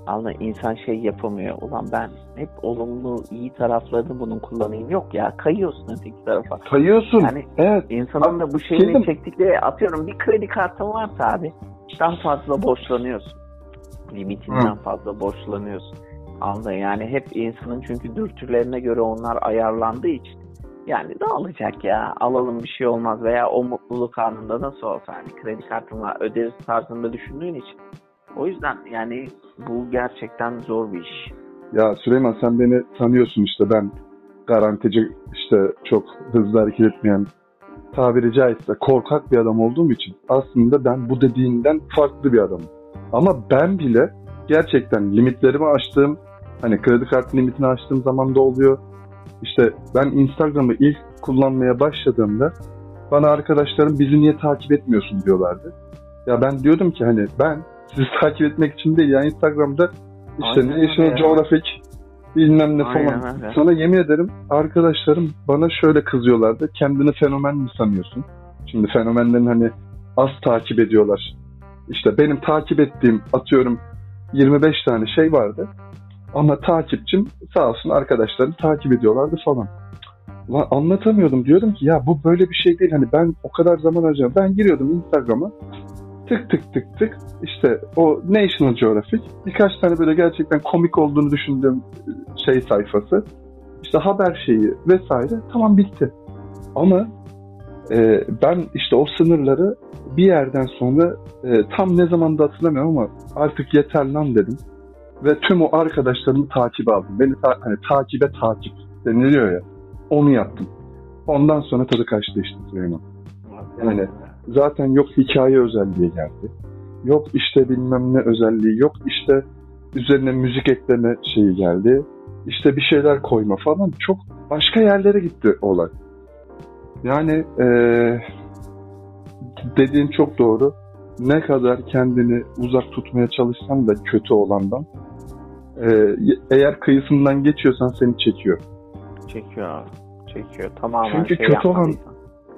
Anladın insan şey yapamıyor. Ulan ben hep olumlu, iyi taraflarını bunun kullanayım. Yok ya kayıyorsun öteki tarafa. Kayıyorsun. Yani evet. insanın da bu şeyini Kedim. çektikleri atıyorum bir kredi kartın varsa abi daha fazla borçlanıyorsun. Limitinden Hı. fazla borçlanıyorsun. Anladın yani hep insanın çünkü dürtülerine göre onlar ayarlandığı için yani ne alacak ya alalım bir şey olmaz veya o mutluluk anında nasıl olsa hani kredi kartımla öderiz tarzında düşündüğün için o yüzden yani bu gerçekten zor bir iş. Ya Süleyman sen beni tanıyorsun işte ben garantici işte çok hızlı hareket etmeyen tabiri caizse korkak bir adam olduğum için aslında ben bu dediğinden farklı bir adamım. Ama ben bile gerçekten limitlerimi açtığım hani kredi kartı limitini açtığım zaman da oluyor. İşte ben Instagram'ı ilk kullanmaya başladığımda bana arkadaşlarım bizi niye takip etmiyorsun diyorlardı. Ya ben diyordum ki hani ben sizi <laughs> takip etmek için değil. Yani Instagram'da işte Aynen National Geographic bilmem ne falan. Öyle. Sana yemin ederim arkadaşlarım bana şöyle kızıyorlardı. Kendini fenomen mi sanıyorsun? Şimdi fenomenlerin hani az takip ediyorlar. İşte benim takip ettiğim atıyorum 25 tane şey vardı. Ama takipçim sağ olsun arkadaşlarım takip ediyorlardı falan. Ulan anlatamıyordum. Diyordum ki ya bu böyle bir şey değil. Hani ben o kadar zaman harcıyorum. Ben giriyordum Instagram'a tık tık tık tık işte o National Geographic birkaç tane böyle gerçekten komik olduğunu düşündüğüm e, şey sayfası işte haber şeyi vesaire tamam bitti. Ama e, ben işte o sınırları bir yerden sonra e, tam ne zaman da hatırlamıyorum ama artık yeter lan dedim. Ve tüm o arkadaşlarımı takip aldım. Beni ta- hani takibe takip deniliyor ya. Onu yaptım. Ondan sonra tadı kaçtı işte Süleyman. Yani zaten yok hikaye özelliği geldi. Yok işte bilmem ne özelliği, yok işte üzerine müzik ekleme şeyi geldi. İşte bir şeyler koyma falan. Çok başka yerlere gitti olay. Yani ee, dediğin çok doğru. Ne kadar kendini uzak tutmaya çalışsan da kötü olandan ee, eğer kıyısından geçiyorsan seni çekiyor. Çekiyor abi. Çekiyor. Tamamen Çünkü şey kötü olan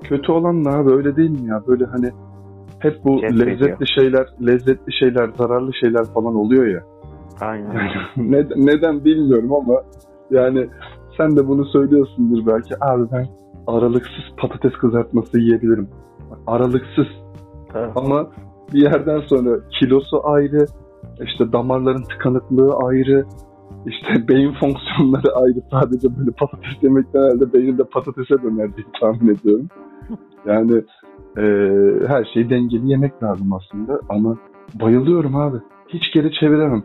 kötü olan da abi öyle değil mi ya? Böyle hani hep bu Cezbediyor. lezzetli şeyler, lezzetli şeyler, zararlı şeyler falan oluyor ya. Aynen. <laughs> Ne- neden bilmiyorum ama yani sen de bunu söylüyorsundur belki. Abi ben aralıksız patates kızartması yiyebilirim. Aralıksız Tabii. ama bir yerden sonra kilosu ayrı, işte damarların tıkanıklığı ayrı, işte <laughs> beyin fonksiyonları ayrı. Sadece böyle patates yemekten herhalde beyin de patatese döner diye tahmin ediyorum. Yani e, her şeyi dengeli yemek lazım aslında ama bayılıyorum abi. Hiç geri çeviremem.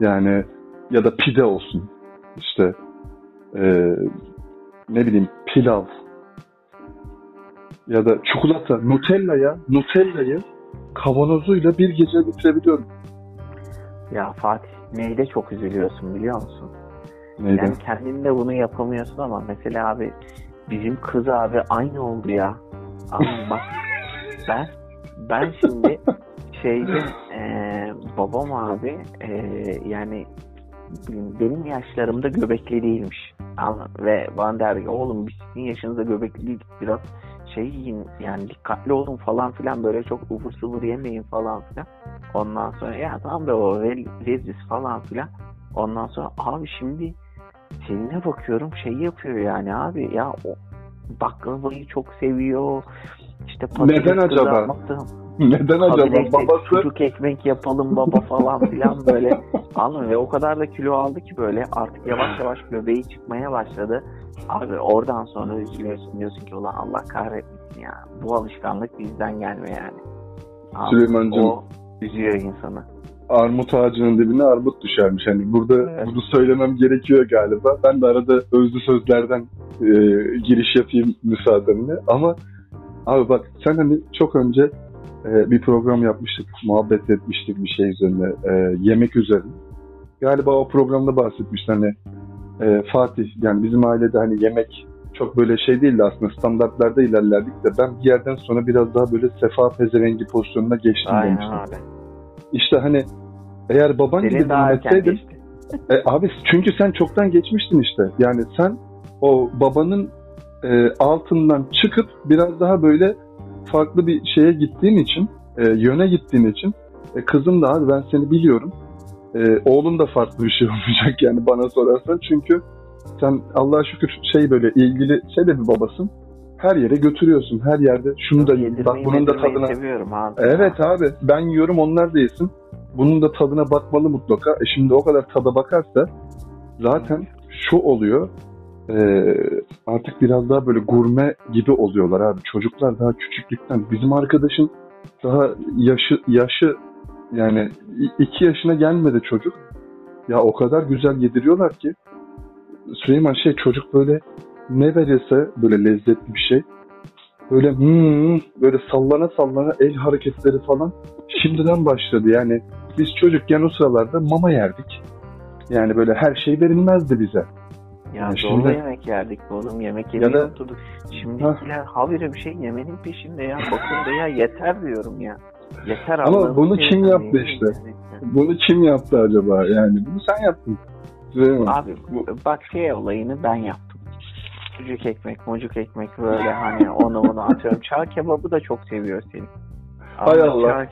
Yani ya da pide olsun. İşte e, ne bileyim pilav ya da çikolata, Nutella ya. Nutella'yı kavanozuyla bir gece bitirebiliyorum. Ya Fatih neyde çok üzülüyorsun biliyor musun? Neydi? Yani kendin de bunu yapamıyorsun ama mesela abi bizim kız abi aynı oldu ya. Ama <laughs> bak ben ben şimdi şeyde eee, babam abi eee, yani benim yaşlarımda göbekli değilmiş. Anladın? Ve bana der ki oğlum biz sizin yaşınızda göbekli değiliz. Biraz şey yiyin yani dikkatli olun falan filan böyle çok ıvır sıvır yemeyin falan filan. Ondan sonra ya tamam be o leziz falan filan. Ondan sonra abi şimdi seninle bakıyorum şey yapıyor yani abi ya o baklavayı çok seviyor. İşte patates Neden acaba? kızartması, <laughs> Neden acaba? habire işte Babası Sucuk ekmek yapalım baba falan filan böyle. <laughs> Anladın? Ve o kadar da kilo aldı ki böyle artık yavaş yavaş göbeği çıkmaya başladı. Abi oradan sonra üzülüyorsun diyorsun ki ulan Allah kahretmesin ya. Bu alışkanlık bizden gelme yani. Abi, Süleyman'cığım. o üzüyor insanı. armut ağacının dibine armut düşermiş. Hani burada Evet. bunu söylemem gerekiyor galiba. Ben de arada özlü sözlerden e, giriş yapayım müsaadenle. Ama abi bak sen hani çok önce e, bir program yapmıştık. Muhabbet etmiştik bir şey üzerine. e, yemek üzerine. Galiba o programda bahsetmişti hani e, Fatih yani bizim ailede hani yemek çok böyle şey değildi aslında standartlarda ilerlerdik de ben bir yerden sonra biraz daha böyle sefa pezevengi pozisyonuna geçtim Aynen demiştim. abi. İşte hani eğer baban gibi Senin erken dinleseydin geçti. e, abi çünkü sen çoktan geçmiştin işte. Yani sen o babanın e, altından çıkıp biraz daha böyle farklı bir şeye gittiğin için, e, yöne gittiğin için e, kızım da abi ben seni biliyorum. E, oğlun da farklı bir şey <laughs> olmayacak yani bana sorarsan. Çünkü sen Allah'a şükür şey böyle ilgili şey de bir babasın. Her yere götürüyorsun. Her yerde şunu da Yedirmeyi, bak bunun da tadına seviyorum abi. Evet abi ben yiyorum onlar da yesin. Bunun da tadına bakmalı mutlaka. E şimdi o kadar tada bakarsa zaten şu oluyor. E, artık biraz daha böyle gurme gibi oluyorlar abi. Çocuklar daha küçüklükten. Bizim arkadaşın daha yaşı yaşı yani iki yaşına gelmedi çocuk. Ya o kadar güzel yediriyorlar ki Süleyman şey çocuk böyle ne verirse böyle lezzetli bir şey böyle hmm, böyle sallana sallana el hareketleri falan şimdiden başladı. Yani biz çocukken o sıralarda mama yerdik. Yani böyle her şey verilmezdi bize. Ya Ya zorla şimdi- yemek yerdik oğlum. Yemek yemeye da- oturduk. Şimdikiler habire bir şey yemenin peşinde ya. Bakın da ya yeter diyorum ya. Yeter Ama bunu kim yaptı yemin işte? ederim. Bunu kim yaptı acaba? Yani bunu sen yaptın. Süleyman. Abi bak şey olayını ben yaptım. Sucuk ekmek, mucuk ekmek böyle hani onu onu atıyorum. <laughs> Çağ kebabı da çok seviyor seni. Hay Allah. çağ-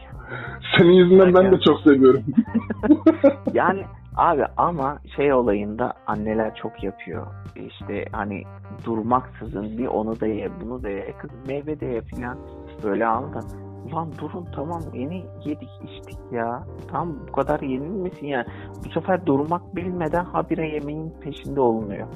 Senin yüzünden ben de çok seviyorum. <laughs> <laughs> Yani abi ama şey olayında anneler çok yapıyor. İşte hani durmaksızın bir onu da ye, bunu da ye, kız meyve de ye filan böyle anladın. Ulan durun tamam yeni yedik içtik ya. Tam bu kadar yenilmesin yani. Bu sefer durmak bilmeden habire yemeğin peşinde olunuyor.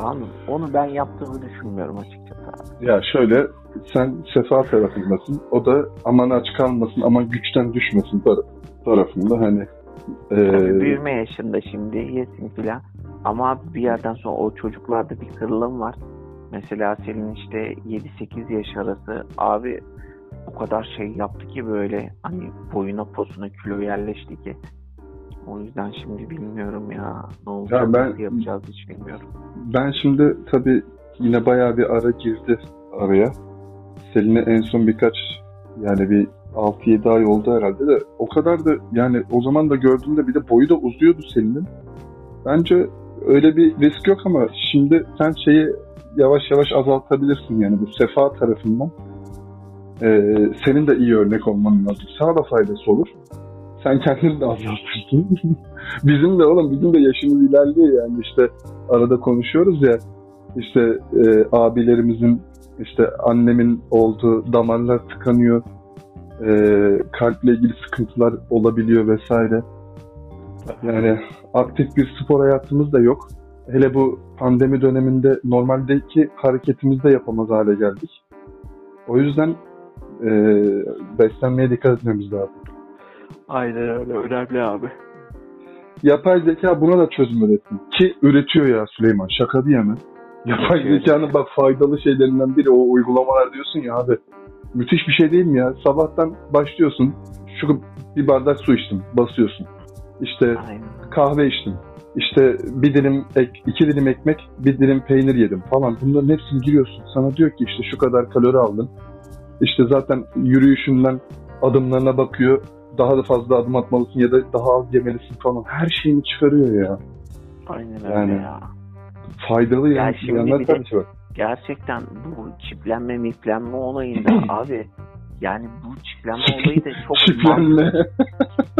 Anladın? Onu ben yaptığımı düşünmüyorum açıkçası. Ya şöyle sen sefa tarafındasın. O da aman aç kalmasın, aman güçten düşmesin tar- tarafında. Hani e, Tabii büyüme yaşında şimdi yesin filan. Ama bir yerden sonra o çocuklarda bir kırılım var. Mesela senin işte 7-8 yaş arası abi o kadar şey yaptı ki böyle hani boyuna posuna kilo yerleşti ki. O yüzden şimdi bilmiyorum ya ne olacak Ya ben- yapacağız hiç bilmiyorum. Ben şimdi tabii yine bayağı bir ara girdi araya. Selin'e en son birkaç yani bir 6-7 ay oldu herhalde de o kadar da yani o zaman da gördüğümde bir de boyu da uzuyordu Selin'in. Bence öyle bir risk yok ama şimdi sen şeyi yavaş yavaş azaltabilirsin yani bu sefa tarafından. Ee, senin de iyi örnek olman lazım. Sana da faydası olur. Sen kendini de azaltırsın. <laughs> bizim de oğlum bizim de yaşımız ilerliyor yani işte arada konuşuyoruz ya işte e, abilerimizin işte annemin olduğu damarlar tıkanıyor e, kalple ilgili sıkıntılar olabiliyor vesaire yani aktif bir spor hayatımız da yok hele bu pandemi döneminde normaldeki hareketimizi de yapamaz hale geldik o yüzden e, beslenmeye dikkat etmemiz lazım. Aynen öyle önemli abi. Yapay zeka buna da çözüm üretin. Ki üretiyor ya Süleyman. Şaka yana. Yapay zekanın bak faydalı şeylerinden biri o uygulamalar diyorsun ya abi. Müthiş bir şey değil mi ya? Sabahtan başlıyorsun. Şu bir bardak su içtim. Basıyorsun. İşte Aynen. kahve içtim. İşte bir dilim ek, iki dilim ekmek, bir dilim peynir yedim falan. Bunların hepsini giriyorsun. Sana diyor ki işte şu kadar kalori aldın. İşte zaten yürüyüşünden adımlarına bakıyor. Daha da fazla adım atmalısın ya da daha az yemelisin falan. Her şeyini çıkarıyor ya. Aynen öyle Yani- ya. Faydalı Ya yani. şimdi yanlar bir de- var. Gerçekten bu çiplenme miplenme olayında <clears throat> abi yani bu çiplenme olayı da çok mantıklı. <laughs>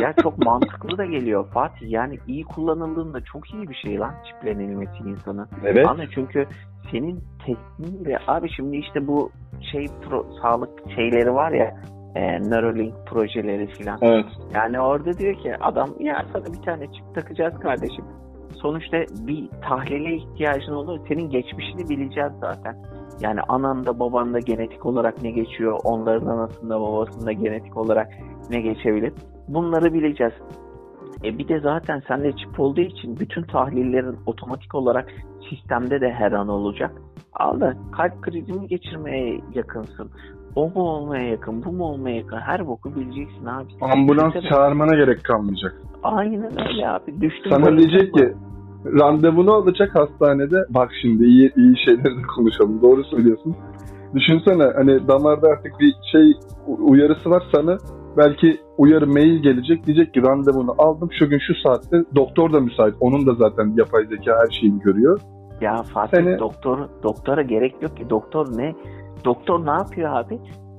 Ya çok mantıklı da geliyor Fatih. Yani iyi kullanıldığında çok iyi bir şey lan çiplenilmesi insanın. Evet. Anla çünkü senin tekniğiyle abi şimdi işte bu şey pro, sağlık şeyleri var ya e, Neuralink projeleri filan. Evet. Yani orada diyor ki adam ya sana bir tane çip takacağız kardeşim. Sonuçta bir tahlile ihtiyacın olur. Senin geçmişini bileceğiz zaten. Yani ananda babanda genetik olarak ne geçiyor, onların anasında babasında genetik olarak ne geçebilir. Bunları bileceğiz. E bir de zaten sende çip olduğu için bütün tahlillerin otomatik olarak sistemde de her an olacak. Al da kalp krizi mi geçirmeye yakınsın? O mu olmaya yakın, bu mu olmaya yakın? Her boku bileceksin abi. Ambulans Düşünsene. çağırmana gerek kalmayacak. Aynen öyle abi. Düştüm Sana diyecek ki randevunu alacak hastanede. Bak şimdi iyi iyi şeyleri de konuşalım. Doğru söylüyorsun. Düşünsene hani damarda artık bir şey uyarısı var sana. Belki uyarı mail gelecek. Diyecek ki randevunu aldım şu gün şu saatte. Doktor da müsait. Onun da zaten yapay zeka her şeyini görüyor. Ya Fatih Seni- doktor doktora gerek yok ki. Doktor ne? Doktor ne yapıyor abi?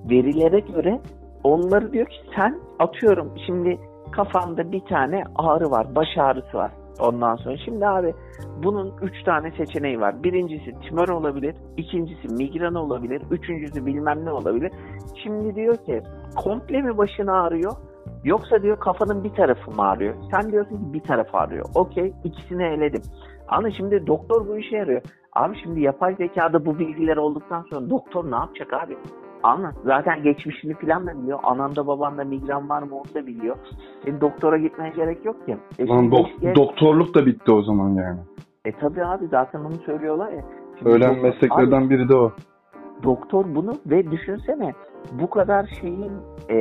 Verilere göre onları diyor ki sen atıyorum şimdi kafanda bir tane ağrı var. Baş ağrısı var. Ondan sonra şimdi abi bunun üç tane seçeneği var. Birincisi tümör olabilir. ikincisi migren olabilir. Üçüncüsü bilmem ne olabilir. Şimdi diyor ki komple mi başın ağrıyor? Yoksa diyor kafanın bir tarafı mı ağrıyor? Sen diyorsun ki bir taraf ağrıyor. Okey ikisini eledim. Ama şimdi doktor bu işe yarıyor. Abi şimdi yapay zekada bu bilgiler olduktan sonra doktor ne yapacak abi? Anla. Zaten geçmişini falan da biliyor. Ananda babanda migren var mı onu da biliyor. Senin doktora gitmeye gerek yok ki. E, Lan dok- geç- doktorluk da bitti o zaman yani. E tabi abi zaten onu söylüyorlar ya. Şimdi Ölen doktor- mesleklerden Abi, biri de o. doktor bunu ve düşünsene bu kadar şeyin e,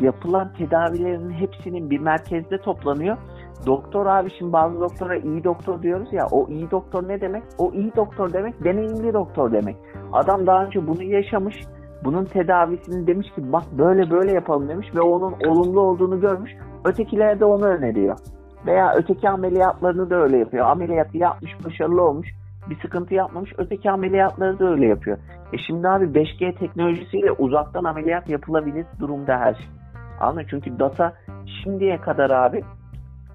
yapılan tedavilerin hepsinin bir merkezde toplanıyor. Doktor abi şimdi bazı doktora iyi doktor diyoruz ya o iyi doktor ne demek? O iyi doktor demek deneyimli doktor demek. Adam daha önce bunu yaşamış bunun tedavisini demiş ki bak böyle böyle yapalım demiş ve onun olumlu olduğunu görmüş. Ötekilere de onu öneriyor. Veya öteki ameliyatlarını da öyle yapıyor. Ameliyatı yapmış başarılı olmuş. Bir sıkıntı yapmamış. Öteki ameliyatları da öyle yapıyor. E şimdi abi 5G teknolojisiyle uzaktan ameliyat yapılabilir durumda her şey. Anladın? Çünkü data şimdiye kadar abi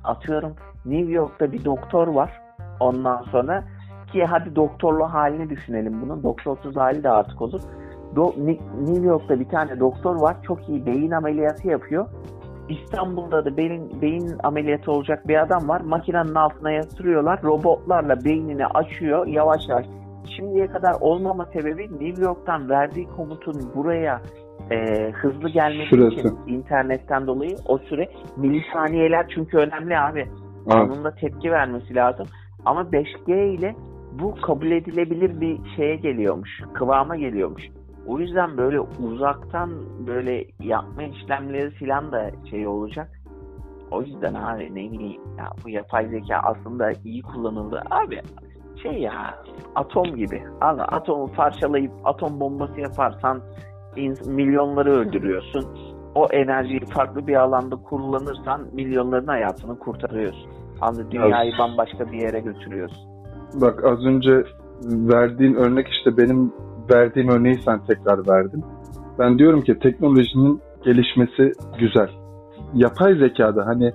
atıyorum New York'ta bir doktor var. Ondan sonra ki hadi doktorlu halini düşünelim bunun. Doktorsuz hali de artık olur. Do- New York'ta bir tane doktor var. Çok iyi beyin ameliyatı yapıyor. İstanbul'da da beyin, beyin ameliyatı olacak bir adam var. Makinenin altına yatırıyorlar. Robotlarla beynini açıyor yavaş yavaş. Şimdiye kadar olmama sebebi New York'tan verdiği komutun buraya e, hızlı gelmesi Süresi. için internetten dolayı o süre milisaniyeler çünkü önemli abi. Evet. Anında tepki vermesi lazım. Ama 5G ile bu kabul edilebilir bir şeye geliyormuş. Kıvama geliyormuş. O yüzden böyle uzaktan böyle yapma işlemleri filan da şey olacak. O yüzden abi ne bileyim ya bu yapay zeka aslında iyi kullanıldı. Abi şey ya atom gibi. Abi atomu parçalayıp atom bombası yaparsan milyonları öldürüyorsun. O enerjiyi farklı bir alanda kullanırsan milyonların hayatını kurtarıyorsun. Abi dünyayı bambaşka bir yere götürüyorsun. Bak az önce verdiğin örnek işte benim verdiğim örneği sen tekrar verdin. Ben diyorum ki teknolojinin gelişmesi güzel. Yapay zekada hani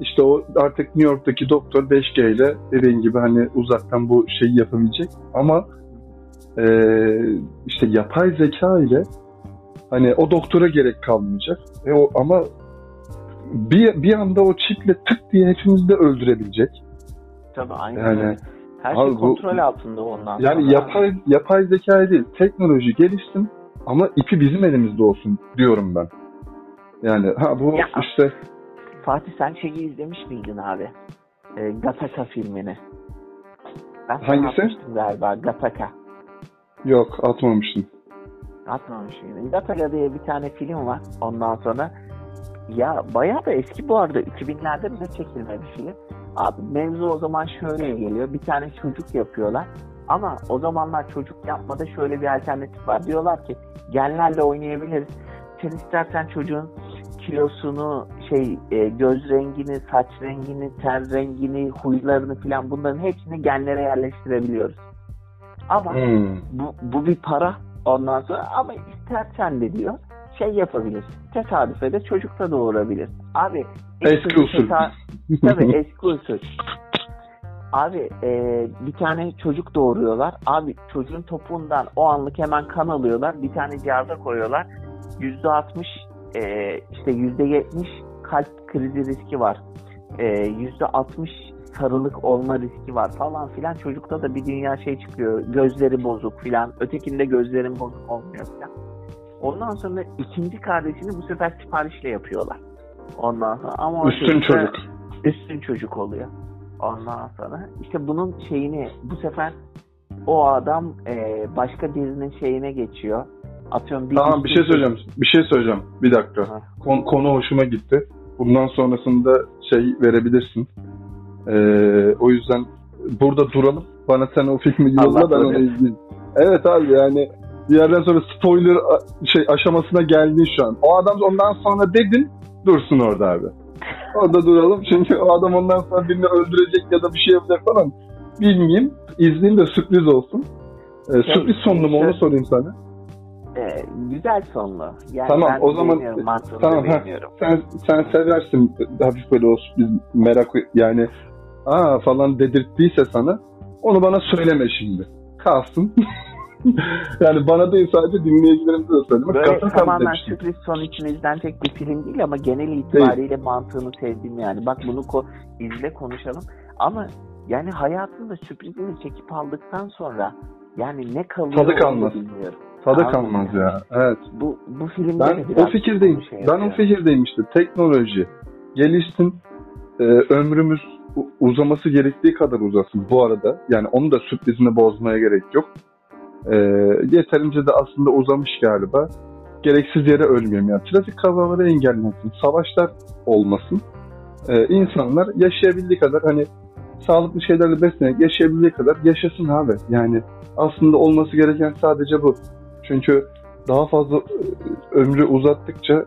işte o artık New York'taki doktor 5G ile dediğin gibi hani uzaktan bu şeyi yapabilecek. Ama e, işte yapay zeka ile hani o doktora gerek kalmayacak. E o, ama bir, bir anda o çiple tık diye hepimizi de öldürebilecek. Tabii aynen. Yani, Her şey kontrol bu, altında ondan sonra. Yani yapay, yapay zeka değil, teknoloji gelişsin ama ipi bizim elimizde olsun diyorum ben. Yani ha bu ya, işte Fatih sen şeyi izlemiş miydin abi? E, Gattaca filmini. Ben Hangisi? galiba Gattaca. Yok atmamıştım. Atmamış mıydın? Gattaca diye bir tane film var ondan sonra. Ya bayağı da eski bu arada 2000'lerde bile çekilme bir film. Abi mevzu o zaman şöyle geliyor. Bir tane çocuk yapıyorlar. Ama o zamanlar çocuk yapmada şöyle bir alternatif var. Diyorlar ki genlerle oynayabiliriz. Sen istersen çocuğun kilosunu, şey e, göz rengini, saç rengini, ten rengini, huylarını falan bunların hepsini genlere yerleştirebiliyoruz. Ama hmm. bu, bu bir para ondan sonra ama istersen de diyor şey yapabilir. Tesadüfe de çocuk da doğurabilir. Abi eski usul. Tabii eski usul. Abi e, bir tane çocuk doğuruyorlar. Abi çocuğun topuğundan o anlık hemen kan alıyorlar. Bir tane cihaza koyuyorlar. %60 e, işte %70 kalp krizi riski var. E, %60 sarılık olma riski var falan filan. Çocukta da bir dünya şey çıkıyor. Gözleri bozuk filan. Ötekinde gözlerin bozuk olmuyor filan. Ondan sonra ikinci kardeşini bu sefer siparişle yapıyorlar. Ondan sonra ama üstün çocuk. Üstün çocuk oluyor. Ondan sonra işte bunun şeyini bu sefer o adam e, başka dizinin şeyine geçiyor. Atıyorum bir Tamam bir şey söyleyeceğim. Bir şey söyleyeceğim. Bir dakika. Kon, konu hoşuma gitti. Bundan sonrasında şey verebilirsin. Ee, o yüzden burada duralım. Bana sen o filmi yolla ben onu izleyeyim. Evet abi yani bir yerden sonra spoiler şey aşamasına geldin şu an. O adam ondan sonra dedin dursun orada abi. Orada duralım çünkü o adam ondan sonra birini öldürecek ya da bir şey yapacak falan. Bilmeyeyim. İzleyeyim de sürpriz olsun. Ee, şey, sürpriz sonlu mu onu sorayım sana. Ee, güzel sonlu. Yani tamam o zaman tamam ha, sen sen seversin hafif böyle olsun biz merak yani aa falan dedirttiyse sana onu bana söyleme şimdi. Kalsın. <laughs> <laughs> yani bana değil sadece dinleyicilerimize de söylemek. Böyle Kasım tamamen sürpriz son için izlenecek bir film değil ama genel itibariyle değil. mantığını sevdim yani. Bak bunu ko izle konuşalım. Ama yani hayatında sürprizini çekip aldıktan sonra yani ne kalıyor Tadı kalmaz. bilmiyorum. Tadı Anladım kalmaz ya. Evet. Bu bu filmde ben o fikirdeyim. Şey ben o fikirdeyim işte. Teknoloji gelişsin. E, ömrümüz uzaması gerektiği kadar uzasın bu arada. Yani onu da sürprizini bozmaya gerek yok. E, yeterince de aslında uzamış galiba. Gereksiz yere ölmeyelim. Yani trafik kazaları engellensin. Savaşlar olmasın. E, insanlar yaşayabildiği kadar hani sağlıklı şeylerle beslenerek yaşayabildiği kadar yaşasın abi. Yani aslında olması gereken sadece bu. Çünkü daha fazla e, ömrü uzattıkça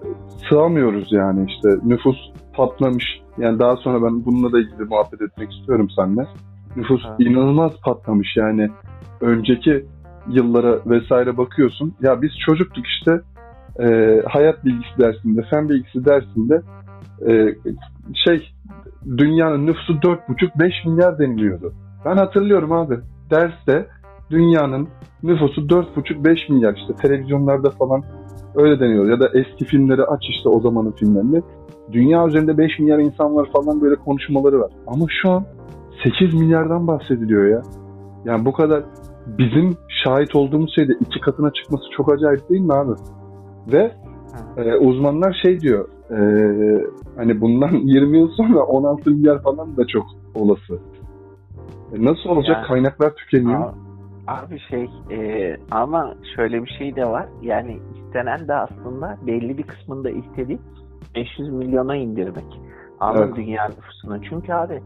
sığamıyoruz yani işte nüfus patlamış. Yani daha sonra ben bununla da ilgili muhabbet etmek istiyorum seninle. Nüfus ha. inanılmaz patlamış yani önceki yıllara vesaire bakıyorsun. Ya biz çocuktuk işte e, hayat bilgisi dersinde, fen bilgisi dersinde e, şey dünyanın nüfusu 4,5-5 milyar deniliyordu. Ben hatırlıyorum abi derste dünyanın nüfusu 4,5-5 milyar işte televizyonlarda falan öyle deniyor. Ya da eski filmleri aç işte o zamanın filmlerini. Dünya üzerinde 5 milyar insan var falan böyle konuşmaları var. Ama şu an 8 milyardan bahsediliyor ya. Yani bu kadar bizim şahit olduğumuz şeyde iki katına çıkması çok acayip değil mi abi? Ve e, uzmanlar şey diyor e, hani bundan <laughs> 20 yıl sonra 16 milyar falan da çok olası. E, nasıl olacak? Ya. Kaynaklar tükeniyor. Abi, abi şey e, ama şöyle bir şey de var. Yani istenen de aslında belli bir kısmında istediği 500 milyona indirmek. Anladın Evet. dünya nüfusunu. Çünkü abi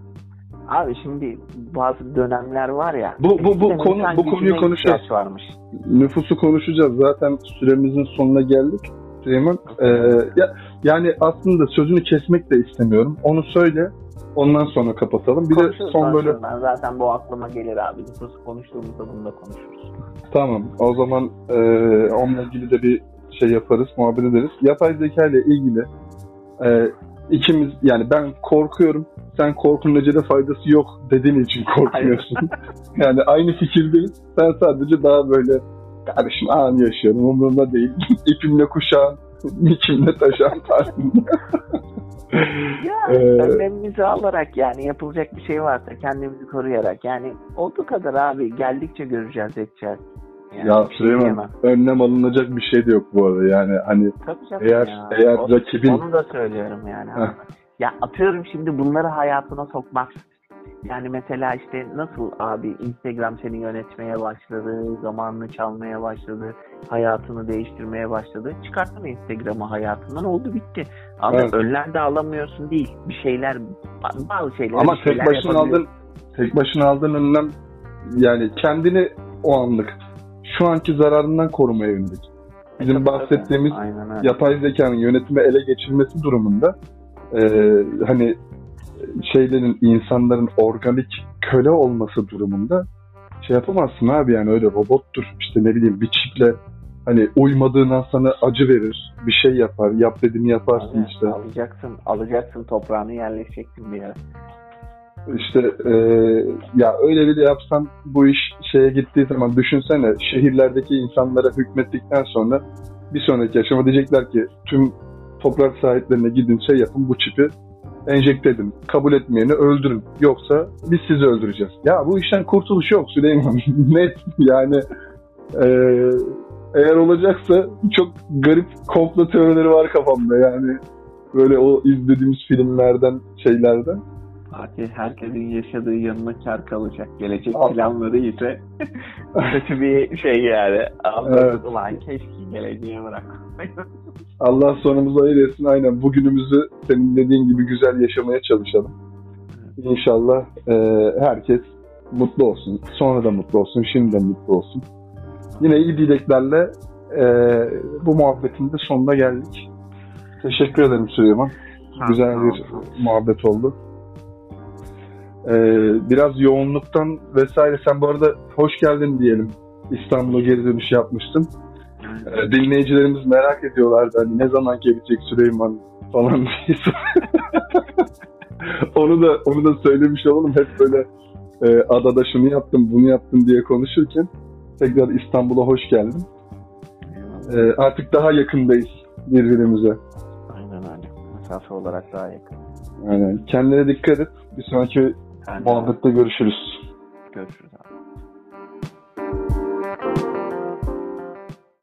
abi şimdi bazı dönemler var ya. Bu- bu- bu konu- bu konuyu konuşacağız. varmış. Nüfusu konuşacağız. Zaten süremizin sonuna geldik. Süleyman. E, ya, yani aslında sözünü kesmek de istemiyorum. Onu söyle. Ondan sonra kapatalım. Bir de Konuşuruz, son böyle. Ben zaten bu aklıma gelir abi. Nüfusu konuştuğumuzda bunu da konuşuruz. Tamam. O zaman e, onunla ilgili de bir şey yaparız, muhabbet ederiz. Yapay zeka ile ilgili e, ikimiz yani ben korkuyorum. Sen korkunun necede faydası yok dediğin için korkuyorsun. <laughs> yani aynı fikirdeyiz. Sen sadece daha böyle kardeşim anı yaşıyorum umurumda değil. <laughs> İpimle kuşağın, <laughs> nikimle taşağın tarzında. Ya Ee, önlemimizi alarak yani yapılacak bir şey varsa kendimizi koruyarak yani olduğu kadar abi geldikçe göreceğiz edeceğiz. Yani ya şey Süleyman diyemem. önlem alınacak bir şey de yok bu arada. Yani hani eğer ya. eğer O- rakibin Onu da söylüyorum yani. Heh. ya atıyorum şimdi bunları hayatına sokmak. Yani mesela işte nasıl abi Instagram seni yönetmeye başladı, zamanını çalmaya başladı, hayatını değiştirmeye başladı. Çıkarttın Instagram'ı hayatından oldu bitti. Ama Evet. önlem de alamıyorsun değil. Bir şeyler, bazı şeyler Ama şeyler tek başına aldın tek başına aldığın önlem yani kendini o anlık şu anki zararından korumaya yönelik. Bizim Tabii, bahsettiğimiz tabii. Aynen yapay zekanın yönetime ele geçirilmesi durumunda e, hani şeylerin insanların organik köle olması durumunda şey yapamazsın abi yani öyle robottur işte ne bileyim bir çiple hani uymadığından sana acı verir bir şey yapar yap dediğini yaparsın Aynen. işte Alacaksın, alacaksın toprağını yerleşeceksin bir yere. İşte e, ya öyle bile yapsan bu iş şeye gittiği zaman düşünsene şehirlerdeki insanlara hükmettikten sonra bir sonraki aşama diyecekler ki tüm toprak sahiplerine gidin şey yapın bu çipi enjekte edin. Kabul etmeyeni öldürün. Yoksa biz sizi öldüreceğiz. Ya bu işten kurtuluş yok Süleyman. <laughs> Net yani e, eğer olacaksa çok garip komplo teorileri var kafamda yani. Böyle o izlediğimiz filmlerden şeylerden. Fatih herkesin yaşadığı yanına kar kalacak. Gelecek Al. planları ise <laughs> kötü bir şey yani. Ama Evet. ulan keşke geleceğe bırak. Allah sonumuzu hayır etsin. Aynen bugünümüzü senin dediğin gibi güzel yaşamaya çalışalım. İnşallah e, herkes mutlu olsun. Sonra da mutlu olsun. Şimdi de mutlu olsun. Yine iyi dileklerle e, bu muhabbetin de sonuna geldik. Teşekkür ederim Süleyman. Güzel bir muhabbet oldu. E, biraz yoğunluktan vesaire. Sen bu arada hoş geldin diyelim. İstanbul'a geri dönüş yapmıştın. Ee, dinleyicilerimiz merak ediyorlardı hani ne zaman gelecek Süleyman falan diye. <laughs> onu da onu da söylemiş olalım hep böyle e, adada şunu yaptım bunu yaptım diye konuşurken tekrar İstanbul'a hoş geldin. E, artık daha yakındayız birbirimize. Aynen öyle. Mesafe olarak daha yakın. Yani kendine dikkat et. Bir sonraki Yani muhabbette görüşürüz. görüşürüz abi.